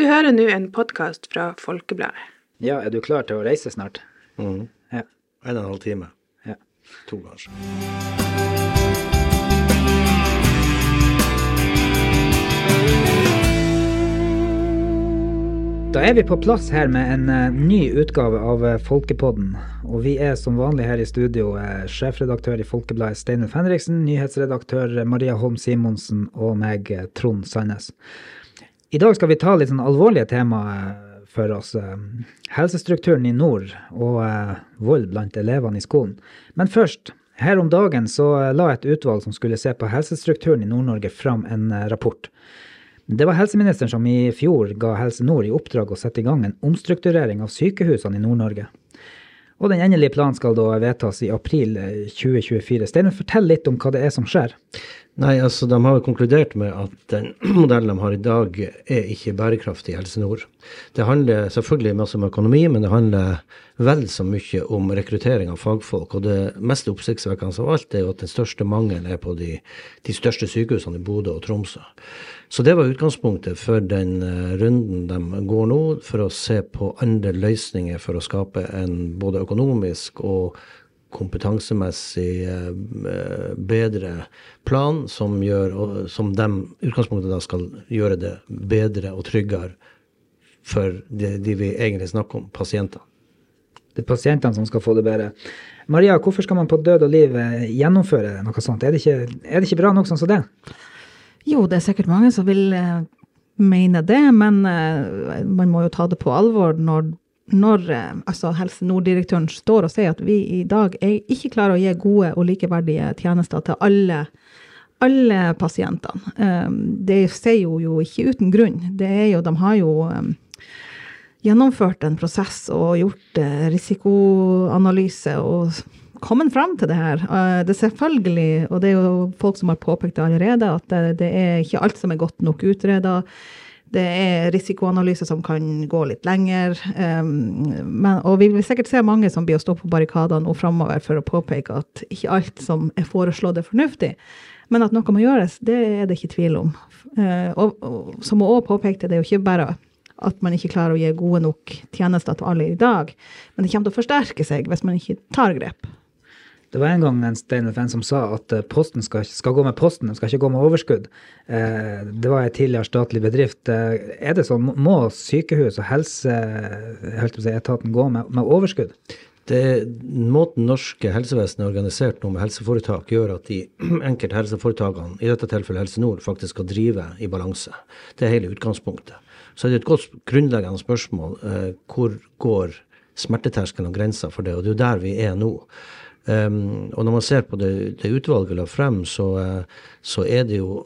Du hører nå en podkast fra Folkebladet. Ja, er du klar til å reise snart? Mm. Ja. En og en halv time. Ja. To, kanskje. Da er vi på plass her med en eh, ny utgave av eh, Folkepodden. Og vi er som vanlig her i studio eh, sjefredaktør i Folkebladet Steinulf Henriksen, nyhetsredaktør Maria Holm Simonsen og meg, Trond Sandnes. I dag skal vi ta litt sånn alvorlige tema eh, for oss. eh, Helsestrukturen i nord og eh, vold blant elevene i skolen. Men først. Her om dagen så la et utvalg som skulle se på helsestrukturen i Nord-Norge fram en rapport. Det var helseministeren som i fjor ga Helse Nord i oppdrag å sette i gang en omstrukturering av sykehusene i Nord-Norge. Og den endelige planen skal da vedtas i april eh, 2024. Steinar, fortell litt om hva det er som skjer. Nei, altså De har jo konkludert med at den modellen de har i dag, er ikke bærekraftig i Helse Nord. Det handler selvfølgelig masse om økonomi, men det handler vel så mye om rekruttering av fagfolk. Og det mest oppsiktsvekkende av alt er jo at den største mangelen er på de, de største sykehusene i Bodø og Tromsø. Så det var utgangspunktet for den eh, runden de går nå, for å se på andre løsninger for å skape en både økonomisk og kompetansemessig eh, bedre plan som gjør, som de utgangspunktet da skal gjøre det bedre og tryggere for de, de vi egentlig snakker om, pasientene. Det er pasientene som skal få det bedre. Maria, hvorfor skal man på død og liv eh, gjennomføre noe sånt? Er det ikke, er det ikke bra nok sånn som det? Jo, det er sikkert mange som vil eh, mene det, men eh, man må jo ta det på alvor når, når eh, altså Helse Nord-direktøren står og sier at vi i dag ikke klarer å gi gode og likeverdige tjenester til alle, alle pasientene. Det sier jo, jo ikke uten grunn. Det er jo, de har jo gjennomført en prosess og gjort risikoanalyse og kommet fram til det her. Eh, det er selvfølgelig, og det er jo folk som har påpekt det allerede, at det, er ikke alt som er godt nok utreda. Det er risikoanalyser som kan gå litt lenger. Um, men, og vi vil sikkert se mange som blir å stå på barrikadene nå framover for å påpeke at ikke alt som er foreslått, er fornuftig. Men at noe må gjøres, det er det ikke tvil om. Uh, og, og som hun òg påpekte, det er jo ikke bare at man ikke klarer å gi gode nok tjenester til alle i dag, men det kommer til å forsterke seg hvis man ikke tar grep. Det var en gang en Steinar Fenn som sa at eh, posten skal, skal gå med posten, den skal ikke gå med overskudd. Eh, det var en tidligere statlig bedrift. Eh, er det sånn, må sykehus og helseetaten gå med, med overskudd? Det, måten norske helsevesen er organisert nå med helseforetak, gjør at de enkelte helseforetakene, i dette tilfellet Helse Nord, faktisk skal drive i balanse. Det er hele utgangspunktet. Så det er et godt grunnleggende spørsmål eh, hvor går smerteterskelen og grensa for det, og det er jo der vi er nå. Um, og når man ser på det, det utvalget la frem, så, uh, så, er det jo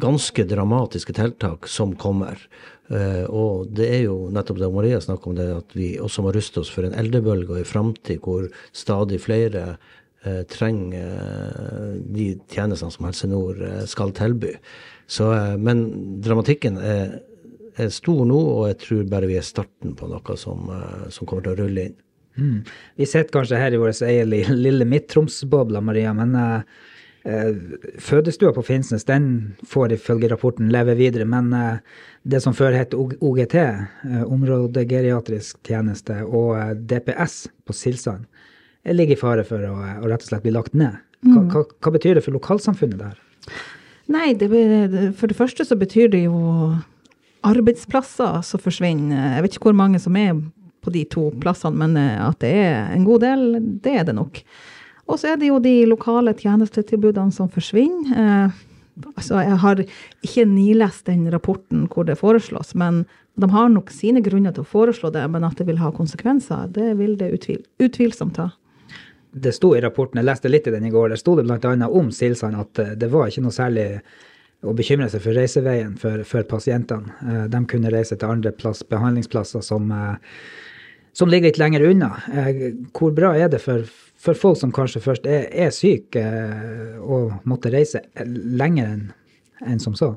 ganske dramatiske tiltak som kommer. Uh, og det er jo nettopp det Maria snakker om, det at vi også må ruste oss for en eldrebølge og en framtid hvor stadig flere uh, trenger de tjenestene som Helse Nord skal tilby. Så, men dramatikken er, er, stor nå, og jeg tror bare vi er starten på noe som, som kommer til å rulle inn. Mm. Vi sitter kanskje her i vår egen lille Midt-Troms-bobla, Maria, men uh, fødestua på Finnsnes den får ifølge rapporten leve videre. Men uh, det som før het OGT, uh, områdegeriatrisk tjeneste, og DPS på Silsand, ligger i fare for å, å, rett og slett bli lagt ned. Hva, hva, hva betyr det for lokalsamfunnet der? Nei, det, for det første så betyr det jo arbeidsplasser som forsvinner. Jeg vet ikke hvor mange som er på de to plassene, men eh, at det er en god del, det er det nok. Og så er det jo de lokale tjenestetilbudene som forsvinner. Eh, altså, jeg har ikke nilest den rapporten hvor det foreslås, men de har nok sine grunner til å foreslå det, men at det vil ha konsekvenser, det vil det utvil, utvilsomt ha. Det sto i rapporten, jeg leste litt i den i går, der sto det bl.a. om Silsand at eh, det var ikke noe særlig å bekymre seg for reiseveien for, for pasientene. De kunne reise til andre plass, behandlingsplasser som som ligger litt lenger unna. Hvor bra er det for, for folk som kanskje først er, er syke, og måtte reise lenger enn en som så?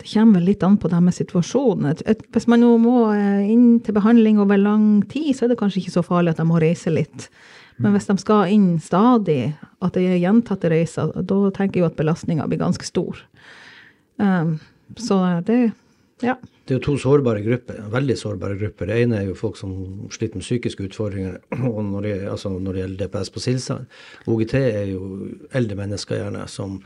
Det kommer vel litt an på det med et, hvis man nå må inn til behandling over lang tid, så er det kanskje ikke så farlig at de må reise litt. Men hvis de skal inn stadig, at det er gjentatte reiser, da tenker jeg jo at belastninga blir ganske stor. Um, så det, Ja. Det er jo to sårbare grupper, veldig sårbare grupper. Det ene er jo folk som sliter med psykiske utfordringer, og når det, altså når det gjelder DPS på Silsand. OGT er jo eldre mennesker gjerne som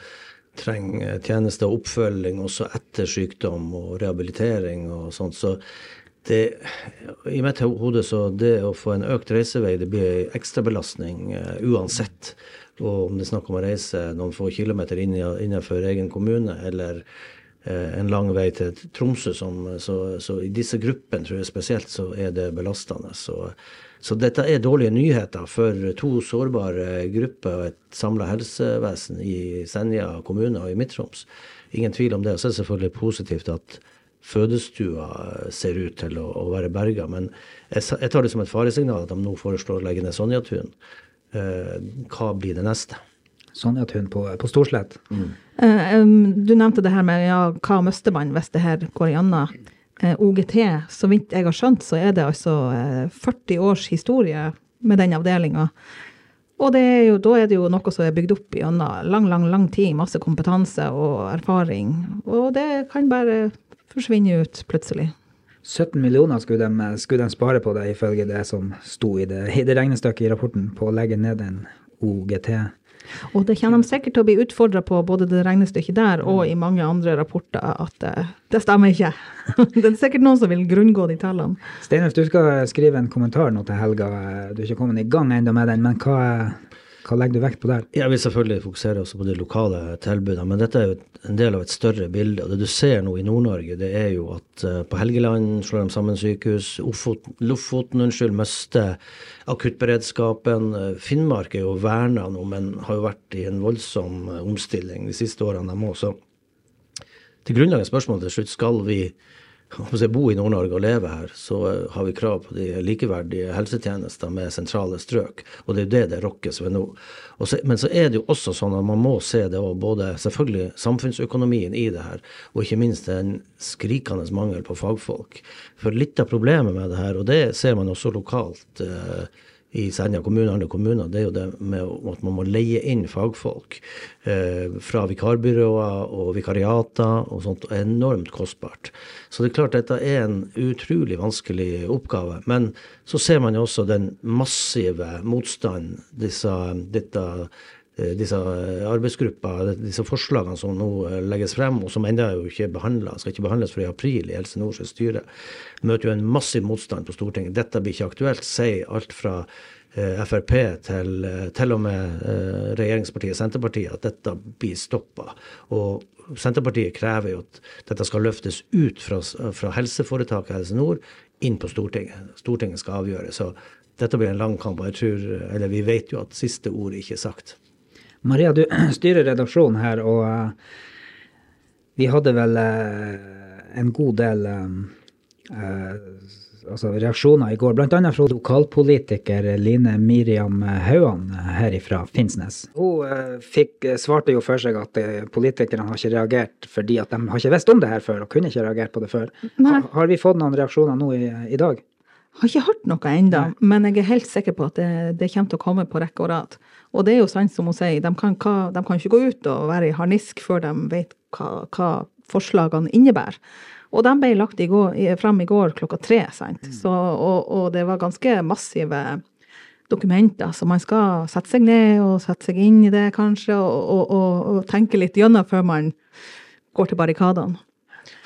trenger tjeneste og oppfølging også etter sykdom og rehabilitering og sånt. Så det, i mitt hode så det å få en økt reisevei, det blir ei ekstrabelastning uh, uansett. Og om det er snakk om å reise noen få kilometer innenfor egen kommune, eller en lang vei til Tromsø, som, så, så, i disse gruppene tror jeg spesielt så er det belastende. Så, så dette er dårlige nyheter for to sårbare grupper og et samla helsevesen i Senja kommune og i Midt-Troms. Ingen tvil om det. Og så er det selvfølgelig positivt at fødestua ser ut til å, å være berga. Men jeg, jeg, tar det som et faresignal at de nå foreslår å legge ned Sonjatun. Eh, hva blir det neste? Sonjatun på, på Storslett. Mm. Uh, um, du nevnte det her med ja, hva mister man hvis det her går igjennom. Uh, OGT, så vidt jeg har skjønt, så er det altså uh, 40 års historie med den avdelinga. Og er jo, da er det jo noe som er bygd opp gjennom lang, lang, lang tid. Masse kompetanse og erfaring. Og det kan bare forsvinne ut plutselig. 17 millioner skulle de, skulle de, spare på det, ifølge det som sto i det, i det regnestykket i rapporten, på å legge ned en OGT. Og det kommer de sikkert til å bli utfordra på, både det regnestykket der og i mange andre rapporter, at uh, det stemmer ikke. det er sikkert noen som vil grunngå de tallene. Steinulf, du skal skrive en kommentar nå til helga. Du er ikke kommet i gang ennå med den, men hva, hva legger du vekt på der? Jeg vil selvfølgelig fokusere også på de lokale tilbudene, men dette er jo en del av et større bilde. og Det du ser nå i Nord-Norge, det er jo at uh, på Helgeland slår de sammen sykehus. Ofoten, Lofoten unnskyld, mister akuttberedskapen. Finnmark er jo verna nå, men har jo vært i en voldsom uh, omstilling de siste årene, de òg. Så til grunnleggende spørsmål til slutt, skal vi hvis jeg bor i Nord-Norge og lever her, så har vi krav på de likeverdige helsetjenester med sentrale strøk. Og det er jo det det rokkes ved nå. Så, men så er det jo også sånn at man må se det òg, både selvfølgelig samfunnsøkonomien i det her, og ikke minst en skrikende mangel på fagfolk. For litt av problemet med det her, og det ser man også lokalt eh, i Senja kommune og andre kommuner, det er jo det med at man må leie inn fagfolk eh, fra vikarbyråer og vikariater og sånt. er Enormt kostbart. Så det er klart dette er en utrolig vanskelig oppgave. Men så ser man jo også den massive motstanden disse, dette disse arbeidsgrupper, disse forslagene som nå eh, legges frem, og som ennå ikke er behandla, skal ikke behandles før i april i Helse Nords styre, møter jo en massiv motstand på Stortinget. Dette blir ikke aktuelt, sier alt fra eh, Frp til, eh, til og med eh, regjeringspartiet Senterpartiet at dette blir stoppa. Og Senterpartiet krever jo at dette skal løftes ut fra, fra helseforetaket Helse Nord inn på Stortinget. Stortinget skal avgjøre. Så dette blir en lang kamp. og jeg tror, eller Vi vet jo at siste ord ikke er sagt. Maria, du styrer redaksjonen her, og uh, vi hadde vel uh, en god del um, Eh, altså reaksjoner i går, bl.a. fra lokalpolitiker Line Miriam Hauan her fra Finnsnes. Hun eh, fikk, svarte jo for seg at eh, politikerne har ikke reagert fordi at de har ikke visst om det her før og kunne ikke reagert på det før. Har, har, vi fått noen reaksjoner nå i, i dag? Har ikke hørt noe ennå, men jeg er helt sikker på at det, det, kommer til å komme på rekke og rad. Og det er jo sant som hun sier, de kan, de kan ikke gå ut og være i harnisk før de vet hva, hva forslagene innebærer. Og de ble lagt i går, frem i går klokka tre, sant. Mm. Så, og, og, det var ganske massive dokumenter, så man skal sette seg ned og sette seg inn i det, kanskje, og, og, og tenke litt gjennom før man går til barrikadene.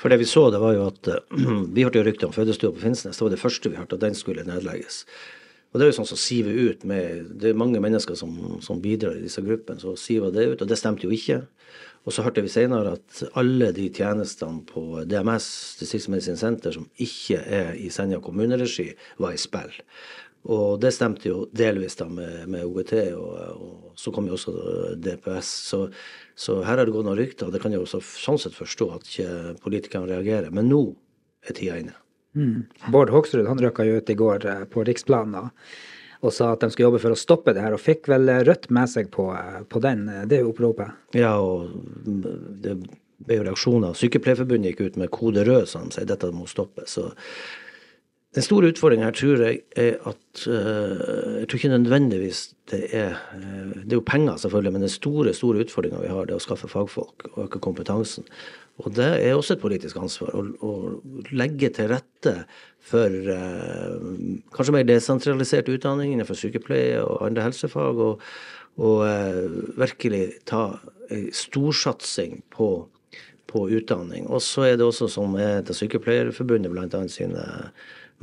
For det vi så, det var jo at uh, Vi hørte jo rykter om fødestua på Finnsnes. Det var det første vi hørte, at den skulle nedlegges. Og det er jo sånn som siver ut med Det er mange mennesker som, som bidrar i disse gruppene, så siver det ut. Og det stemte jo ikke. Og så hørte vi senere at alle de tjenestene på DMS, Distriktsmedisinsk senter, som ikke er i Senja kommuneregi, var i spill. Og det stemte jo delvis da med, med OGT, og, og, så kom jo også DPS. Så, så her har det gått noen rykter, og det kan jeg også sånn sett forstå at ikke politikerne reagerer. Men nå er tida inne. Mm. Bård Hoksrud han røkka jo ut i går eh, på riksplanen og sa at de skulle jobbe for å stoppe det her, og fikk vel Rødt med seg på, på den, det oppropet? Ja, og det ble jo reaksjoner. Sykepleierforbundet gikk ut med kode rød, han sier dette må stoppes. Så Den store utfordringen her tror jeg er at uh, Jeg tror ikke nødvendigvis det er uh, Det er jo penger, selvfølgelig, men den store store utfordringa vi har, det er å skaffe fagfolk og øke kompetansen. Og det er også et politisk ansvar å, å legge til rette for uh, kanskje mer desentralisert utdanning innenfor sykepleie og andre helsefag. Og, og virkelig ta ei storsatsing på, på utdanning. Og så er det også, som er til Sykepleierforbundet, annet sine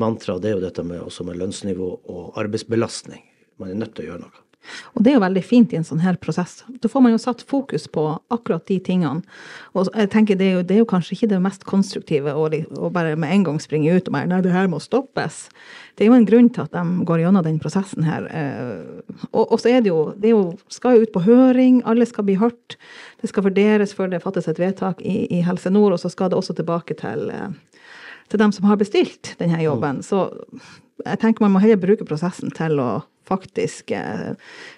mantra, det er jo dette med, også med lønnsnivå og arbeidsbelastning. Man er nødt til å gjøre noe. Og det er jo veldig fint i en sånn her prosess. Da får man jo satt fokus på akkurat de tingene. Og jeg tenker det er jo, det er jo kanskje ikke det mest konstruktive å, å, bare med en gang springe ut og bare nei, det her må stoppes. Det er jo en grunn til at de går gjennom den prosessen her. Eh, og, og så er det jo, det er jo, skal jo ut på høring, alle skal bli hørt. Det skal vurderes før det fattes et vedtak i, i Helse Nord, og så skal det også tilbake til eh, til dem som har bestilt denne jobben. Så jeg tenker man må heller bruke prosessen til å faktisk eh,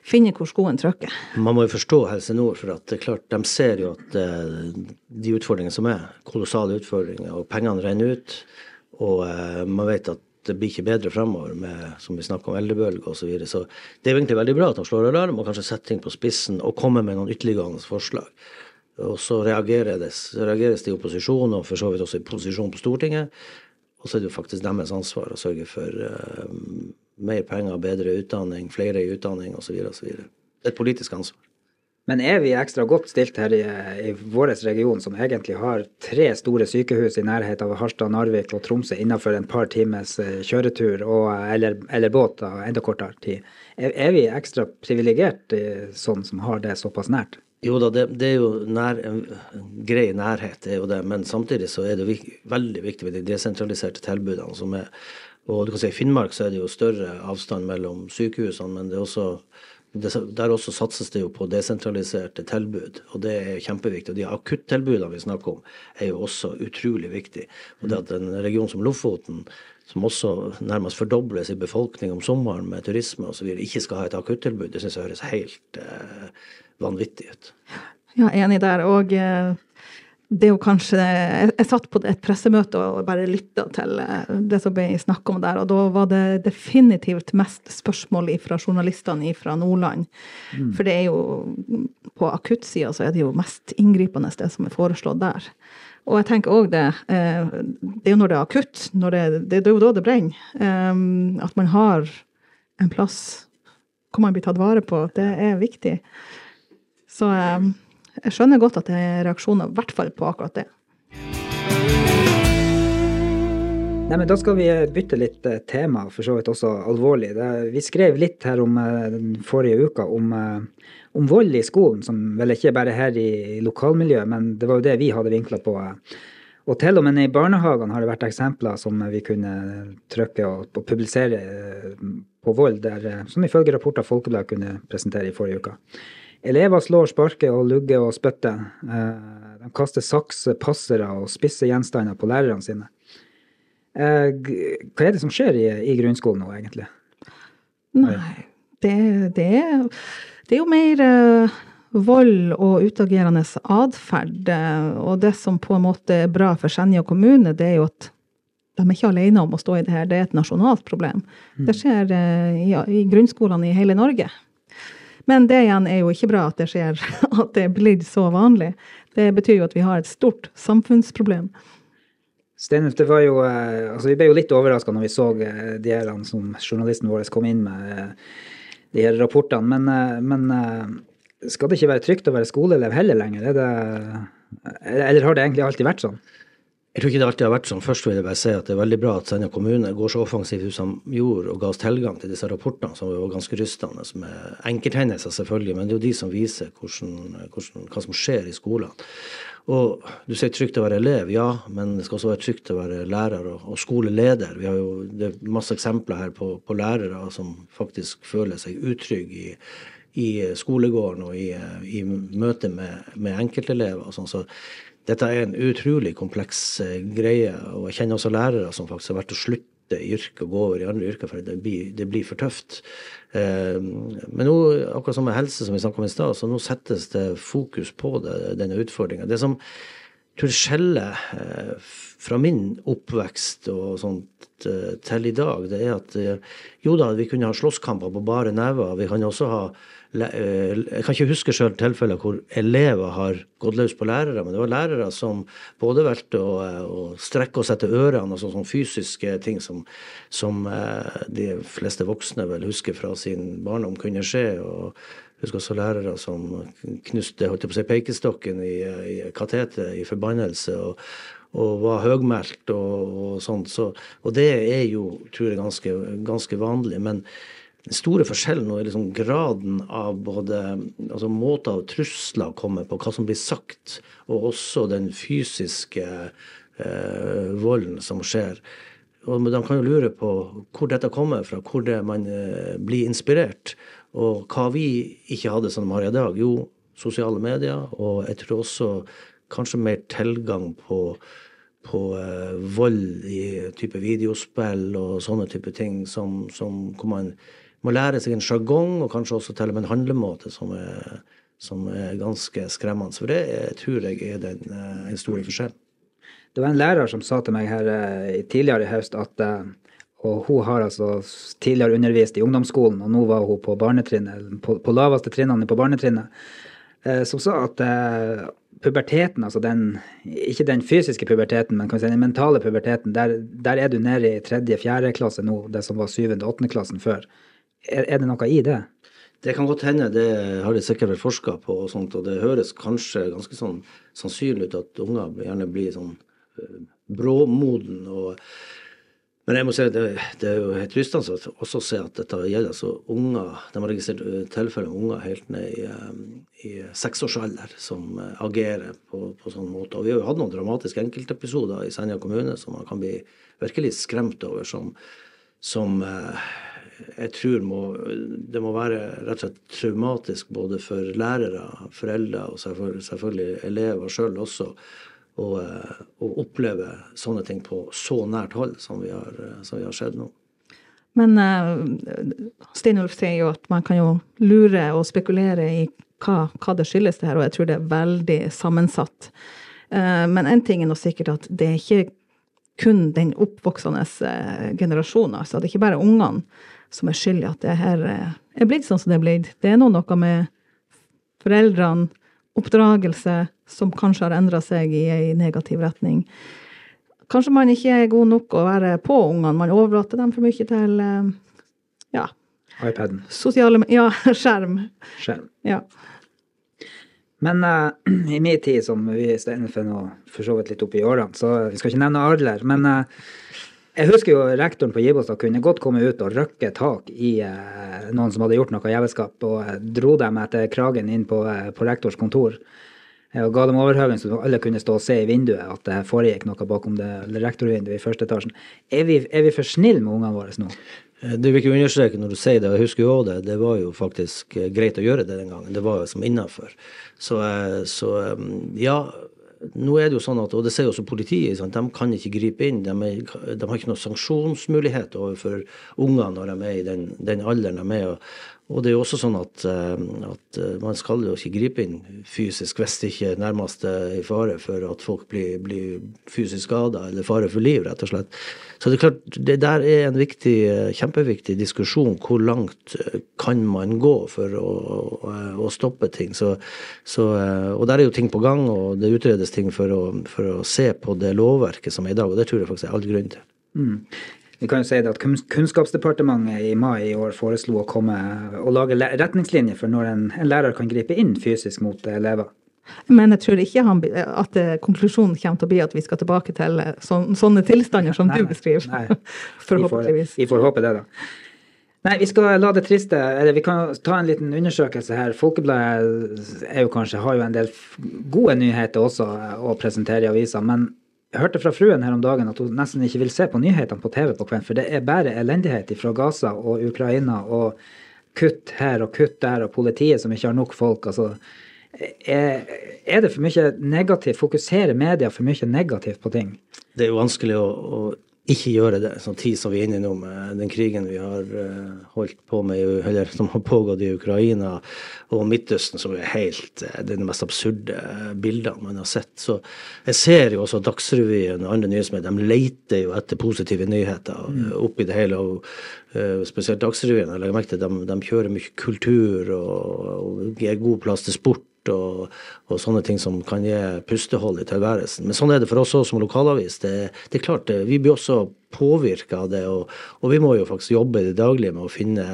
finne hvor skoen trykker. Man må jo forstå Helse Nord, for at det er klart, de ser jo at eh, de utfordringene som er, kolossale utfordringer, og pengene renner ut. Og eh, man vet at det blir ikke bedre fremover med som vi snakker om eldrebølge osv. Så, videre. så det er egentlig veldig bra at de slår alarm og kanskje setter ting på spissen og kommer med noen ytterliggående forslag. Og så reageres, det i opposisjon, og for så vidt også i posisjon på Stortinget. Og så er det jo faktisk deres ansvar å sørge for uh, mer penger, bedre utdanning, flere i utdanning osv. osv. Et politisk ansvar. Men er vi ekstra godt stilt her i, i vår region, som egentlig har tre store sykehus i nærhet av Harstad, Narvik og Tromsø innenfor en par times eh, kjøretur og, eller, eller båt enda kortere tid? Er, er vi ekstra privilegert eh, sånn som har det såpass nært? Jo da, det, det er jo nær, grei nærhet, det er jo det. Men samtidig så er det vik, veldig viktig med de desentraliserte tilbudene som er og du kan si I Finnmark så er det jo større avstand mellom sykehusene, men det er også, der også satses det jo på desentraliserte tilbud. Og det er kjempeviktig. Og de akuttilbudene vi snakker om, er jo også utrolig viktig. Og det at en region som Lofoten, som også nærmest fordobles i befolkning om sommeren med turisme osv., ikke skal ha et akuttilbud, det syns jeg høres helt eh, vanvittig ut. Ja, enig der. Og eh, det er jo kanskje Jeg, jeg satt på et pressemøte og bare lytta til eh, det som ble snakka om der, og da var det definitivt mest spørsmål fra journalistene fra Nordland. Mm. For det er jo På akuttsida så er det jo mest inngripende det som er foreslått der. Og jeg tenker òg det eh, Det er jo når det er akutt, det, det, er jo da det brenner. At man har en plass hvor man blir tatt vare på. Det er viktig. Så eh, jeg skjønner godt at det er reaksjoner, i hvert fall på akkurat det. Nei, men Da skal vi bytte litt eh, tema, for så vidt også alvorlig. Vi skrev litt her om den forrige uka om, om, vold i skolen, som vel ikke bare her i lokalmiljøet, men det var jo det vi hadde vinkla på. Og til og med i barnehagene har det vært eksempler som vi kunne trykke og, og publisere på vold, der, som ifølge rapporter Folkebladet kunne presentere i forrige uke. Elever slår, sparker og lugger og spytter. Eh, de kaster saks, passere og spisse gjenstander på lærerne sine. Eh, hva er det som skjer i, i grunnskolen nå, egentlig? Nei, det, det, det er jo mer uh, vold og utagerende atferd. Og det som på en måte er bra for Senja kommune, det er jo at de er ikke alene om å stå i det her. Det er et nasjonalt problem. Mm. Det skjer i, i grunnskolene i hele Norge. Men det igjen er jo ikke bra at det skjer, at det blir så vanlig. Det betyr jo at vi har et stort samfunnsproblem. Steinulf, det var jo, eh, altså vi ble jo litt overraska når vi så eh, de her som journalisten vår kom inn med, eh, de her rapportene. Men, men skal det ikke være trygt å være skoleelev heller lenger? Det, eller har det egentlig alltid vært sånn? Jeg tror ikke det alltid har vært sånn. Først vil jeg bare si at det er veldig bra at Senja kommune går så offensivt ut som gjorde, og ga oss tilgang til disse rapportene, som var ganske rystende. Som er enkelthendelser, selvfølgelig, men det er jo de som viser hvordan, hvordan, hva som skjer i skolene. Og du sier trygt å være elev, ja, men det skal også være trygt å være lærer og, og skoleleder. Vi har jo det er masse eksempler her på, på lærere som faktisk føler seg utrygge i, i skolegården og i, i møte med, med enkeltelever. og sånn, så dette er en utrolig kompleks eh, greie, og jeg kjenner også lærere som faktisk har vært og slutte i yrket og gå over i andre yrker, for det blir, det blir for tøft. Eh, men nå, akkurat som med helse, som vi snakket om i stad, så nå settes det fokus på det, denne utfordringa. Det som tror skjeller eh, fra min oppvekst og sånt eh, til i dag, det er at eh, jo da, vi kunne ha slåsskamper på bare never. Vi kan også ha Jeg kan ikke huske sjøl tilfeller hvor elever har gått løs på lærere, men det var lærere som både valgte å, å strekke og sette ørene, altså sånne fysiske ting som, som de fleste voksne vel husker fra sin barndom kunne skje. og jeg husker også lærere som knuste holdt på å si, pekestokken i, i katetet i forbannelse. og og var høgmælt og, og sånt. Så, og det er jo, tror jeg, ganske, ganske vanlig. Men den store forskjellen nå er liksom graden av både altså måter trusler kommer på, hva som blir sagt, og også den fysiske eh, volden som skjer. Og De kan jo lure på hvor dette kommer fra, hvor det man eh, blir inspirert. Og hva vi ikke hadde som de har i dag. Jo, sosiale medier, og jeg tror også kanskje mer tilgang på, på uh, vold i type videospill og sånne type ting, som, som, hvor man må lære seg en sjargong, og kanskje også til og med en handlemåte som er, som er ganske skremmende. For det jeg tror jeg er den, uh, en stor forskjell. Det var en lærer som sa til meg her uh, tidligere i høst at og hun har altså tidligere undervist i ungdomsskolen, og nå var hun på på, på laveste trinnene på barnetrinnet, eh, som sa at eh, puberteten, altså den Ikke den fysiske puberteten, men si den mentale puberteten, der, der er du nede i tredje-fjerde klasse nå, det som var syvende og åttende klassen før. Er, er, det noe i det? Det kan godt hende, det har de sikkert vært forska på, og sånt, og det høres kanskje ganske sånn sannsynlig ut at unger gjerne blir sånn uh, bråmoden. og men jeg må si det, det er jo helt rystende også å se at dette gjelder altså unger. De har registrert eh, tilfeller av unger helt ned i, eh, i seksårsalder som eh, agerer på, på sånn måte. Og vi har jo hatt noen dramatiske enkeltepisoder i Senja kommune som man kan bli virkelig skremt over, som, som jeg tror må, det må være rett og slett traumatisk både for lærere, foreldre og selvfølgelig, selvfølgelig elever sjøl også å, å, oppleve sånne ting på så nært hold som vi har, som vi har sett nå. Men uh, Steinulf sier jo at man kan jo lure og spekulere i hva, hva det skyldes, det her, og jeg tror det er veldig sammensatt. Uh, men én ting er nå sikkert at det er ikke kun den oppvoksende generasjonen. Altså. Det er ikke bare ungene som er skyld i at det her er blitt sånn som det er blitt. Det er nå noe med foreldrene, oppdragelse, som kanskje har endra seg i ei negativ retning. Kanskje man ikke er god nok å være på ungene, man overlater dem for mye til eh, ja. iPaden. Sosiale Ja, skjerm. Skjerm. Ja. Men uh, i min tid, som vi Steinfinn og for så vidt litt opp i årene, så vi skal ikke nevne Adler, men uh, jeg husker jo rektoren på Gibostad kunne godt komme ut og røkke tak i eh, noen som hadde gjort noe jævelskap, og eh, dro dem etter kragen inn på, eh, på rektors kontor. Og ga dem overhøven så alle kunne stå og se i vinduet at det foregikk noe bakom det rektorvinduet i første etasjen. Er vi, er vi for snille med ungene våre nå? Eh, du vil ikke understreke når du sier det, og jeg husker jo også det, det var jo faktisk greit å gjøre det den gangen. Det var jo som innafor. Så, så ja, nå er det jo sånn at, og det sier også politiet, sant? de kan ikke gripe inn. De, er, de har ikke noen sanksjonsmulighet overfor unger når de er i den, den alderen de er. Og, det er jo også sånn at, eh, at, eh, man skal jo ikke gripe inn fysisk hvis det ikke nærmest er i fare for at folk blir, blir fysisk skada eller fare for liv, rett og slett. Så det er klart, det der er en viktig, eh, kjempeviktig diskusjon. Hvor langt kan man gå for å, å stoppe ting? Så, så, og der er jo ting på gang, og det utredes ting for å, for å, se på det lovverket som er i dag, og det tror jeg faktisk er all grunn til. Mm. Vi kan jo si at Kunnskapsdepartementet i mai i år foreslo å komme og lage retningslinjer for når en, en lærer kan gripe inn fysisk mot elever. Men jeg tror ikke han, at konklusjonen kommer til å bli at vi skal tilbake til sånne tilstander som nei, du beskriver. Nei. Forhåpentligvis. Vi får, håpe det, da. Nei, vi skal la det triste eller Vi kan ta en liten undersøkelse her. Folkebladet har jo en del gode nyheter også å presentere i avisa, men jeg hørte fra fruen her om dagen at hun nesten ikke vil se på nyhetene på TV på kvelden, for det er bare elendighet fra Gaza og Ukraina og kutt her og kutt der og politiet som ikke har nok folk. altså er, det for mye negativt? Fokuserer media for mye negativt på ting? Det er jo vanskelig å, å ikke gjøre det. Sånn tid som vi er inne i nå med den krigen vi har uh, holdt på med, eller som har pågått i Ukraina og Midtøsten, som er helt uh, det er de mest absurde uh, bildene man har sett. Så jeg ser jo også Dagsrevyen og andre nyhetsmedier, de leter jo etter positive nyheter mm. oppi det hele. og Spesielt Dagsrevyen. Jeg legger merke til de, de kjører mye kultur og, og gir god plass til sport og, og, sånne ting som kan gi pustehold i tilværelsen. Men sånn er det for oss også som lokalavis. Det, det er klart, vi blir også påvirka av det, og, og, vi må jo faktisk jobbe i det daglige med å finne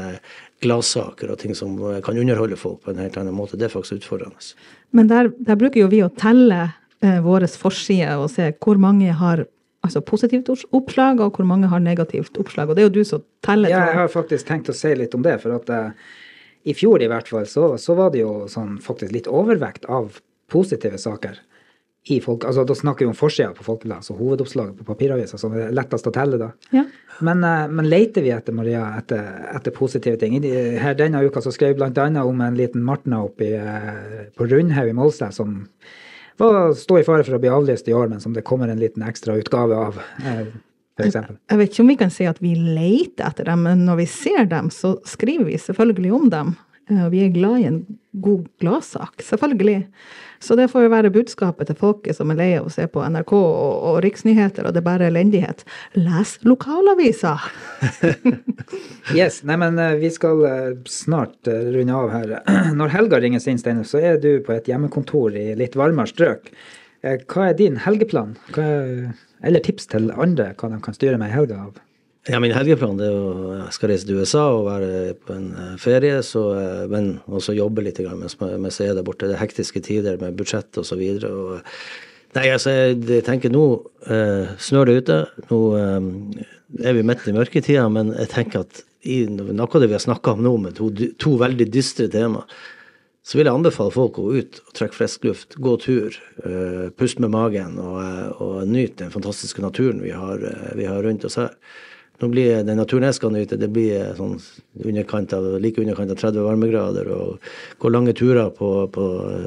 gladsaker og ting som kan underholde folk på en helt annen måte. Det er faktisk utfordrende. Men der, der bruker jo vi å telle eh, våre forsider og se hvor mange har altså positivt oppslag, og hvor mange har negativt oppslag. Og det er jo du som teller. Ja, jeg har faktisk tenkt å si litt om det. for at eh, i fjor i hvert fall, så, så var det jo sånn faktisk litt overvekt av positive saker. I folk, altså Da snakker vi om forsida på Folkebladet, altså hovedoppslaget på papiravisa, som er lettest å telle. da. Ja. Men, uh, men leter vi etter Maria, etter, etter positive ting? Her Denne uka så skrev vi bl.a. om en liten Martna oppi, uh, på Rundhaug i Målstad som var, sto i fare for å bli avlyst i år, men som det kommer en liten ekstra utgave av. Uh, jeg vet ikke om vi kan si at vi leter etter dem, men når vi ser dem, så skriver vi selvfølgelig om dem. Og vi er glad i en god gladsak, selvfølgelig. Så det får jo være budskapet til folket som er lei av å se på NRK og, og riksnyheter, og det er bare elendighet. Les lokalaviser! yes. Nei, men eh, vi skal eh, snart runde av her. Når helga ringes inn, Steinar, så er du på et hjemmekontor i litt varmere strøk. Hva er din helgeplan? Er eller tips til andre hva de kan styre med i helga av? Ja, Min helgeplan er å jeg skal reise til USA og være på en eh, ferie, så, eh, men også jobbe litt mens, mens jeg er der borte. Det er hektiske tider med budsjett osv. Nei, altså, jeg tenker nå eh, snør det ute. Nå eh, er vi midt i mørketida, men jeg tenker at i noe av det vi har snakka om nå, med to, to veldig dystre temaer, så vil jeg anbefale folk å gå ut og trekke frisk luft, gå tur, uh, puste med magen og, uh, og, nyte den fantastiske naturen vi har, uh, vi har, rundt oss her. Nå blir Den naturen jeg skal nyte, det blir sånn av, like underkant av 30 varmegrader og gå lange turer på, på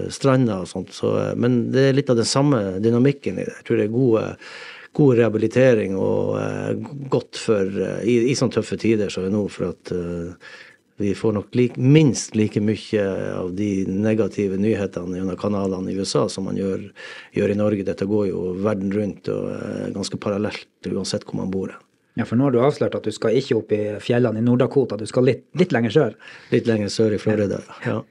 stranda og sånt. Så, men det er litt av den samme dynamikken i det. Jeg tror det er gode god rehabilitering og godt for i, i sånne tøffe tider som er nå, for at vi får nok like, minst like mye av de negative nyhetene gjennom kanalene i USA som man gjør, gjør, i Norge. Dette går jo verden rundt og er ganske parallelt uansett hvor man bor. Ja, For nå har du avslørt at du skal ikke opp i fjellene i Nord-Dakota, du skal litt, litt lenger sør? Litt lenger sør i Florida, ja.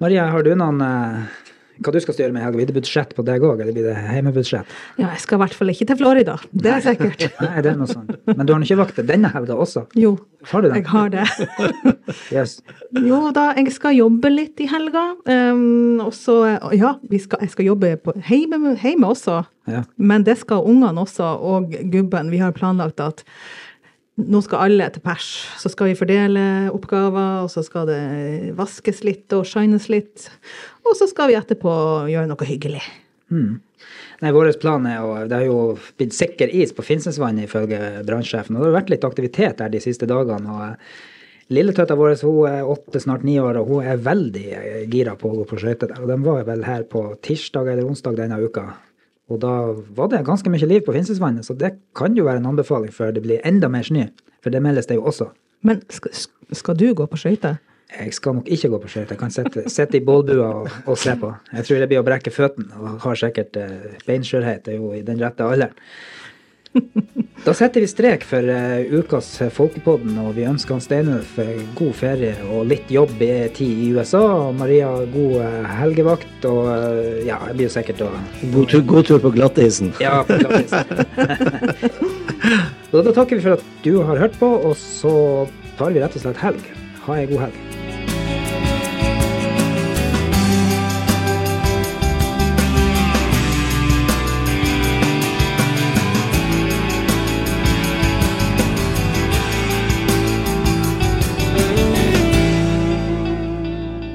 Maria, har du noen eh, hva du skal styre med i helga? Blir det budsjett på deg òg, eller blir det hjemmebudsjett? Ja, jeg skal i hvert fall ikke til Florida. Det er sikkert. Nei, det er noe sånt. Men du har ikke vakter denne helga også? Jo, har du det? jeg har det. yes. Jo da, jeg skal jobbe litt i helga. Um, og så, ja, skal, jeg skal jobbe på hjemme, hjemme også. Ja. Men det skal ungene også, og gubben. Vi har planlagt at nå skal alle til pers. Så skal vi fordele oppgaver, og så skal det vaskes litt og shines litt. Og så skal vi etterpå gjøre noe hyggelig. Mm. Nei, Vår plan er å, Det har jo blitt sikker is på Finnsnesvannet ifølge brannsjefen. Og det har vært litt aktivitet der de siste dagene. og Lilletøtta vår hun er åtte, snart ni år, og hun er veldig gira på å gå på skøyter de var vel her på tirsdag eller onsdag denne uka. Og da var det ganske mye liv på Finnsnesvannet, så det kan jo være en anbefaling før det blir enda mer snø. For det meldes det jo også. Men skal, skal du gå på skøyter? Jeg skal nok ikke gå på skøyter. Jeg kan sitte, sitte i bålbua og, og, se på. Jeg tror det blir å brekke føttene, og har sikkert eh, beinskjørhet. Det er jo i den rette alderen. Da setter vi strek for uh, ukas Folkepodden, og vi ønsker han Steinulf god ferie og litt jobb i tid i USA. Og Maria god uh, helgevakt, og uh, ja, jeg blir jo sikkert å God tur, god tur på glattisen. Ja, på glattisen. da, da takker vi for at du har hørt på, og så tar vi rett og slett helg. Ha ei god helg.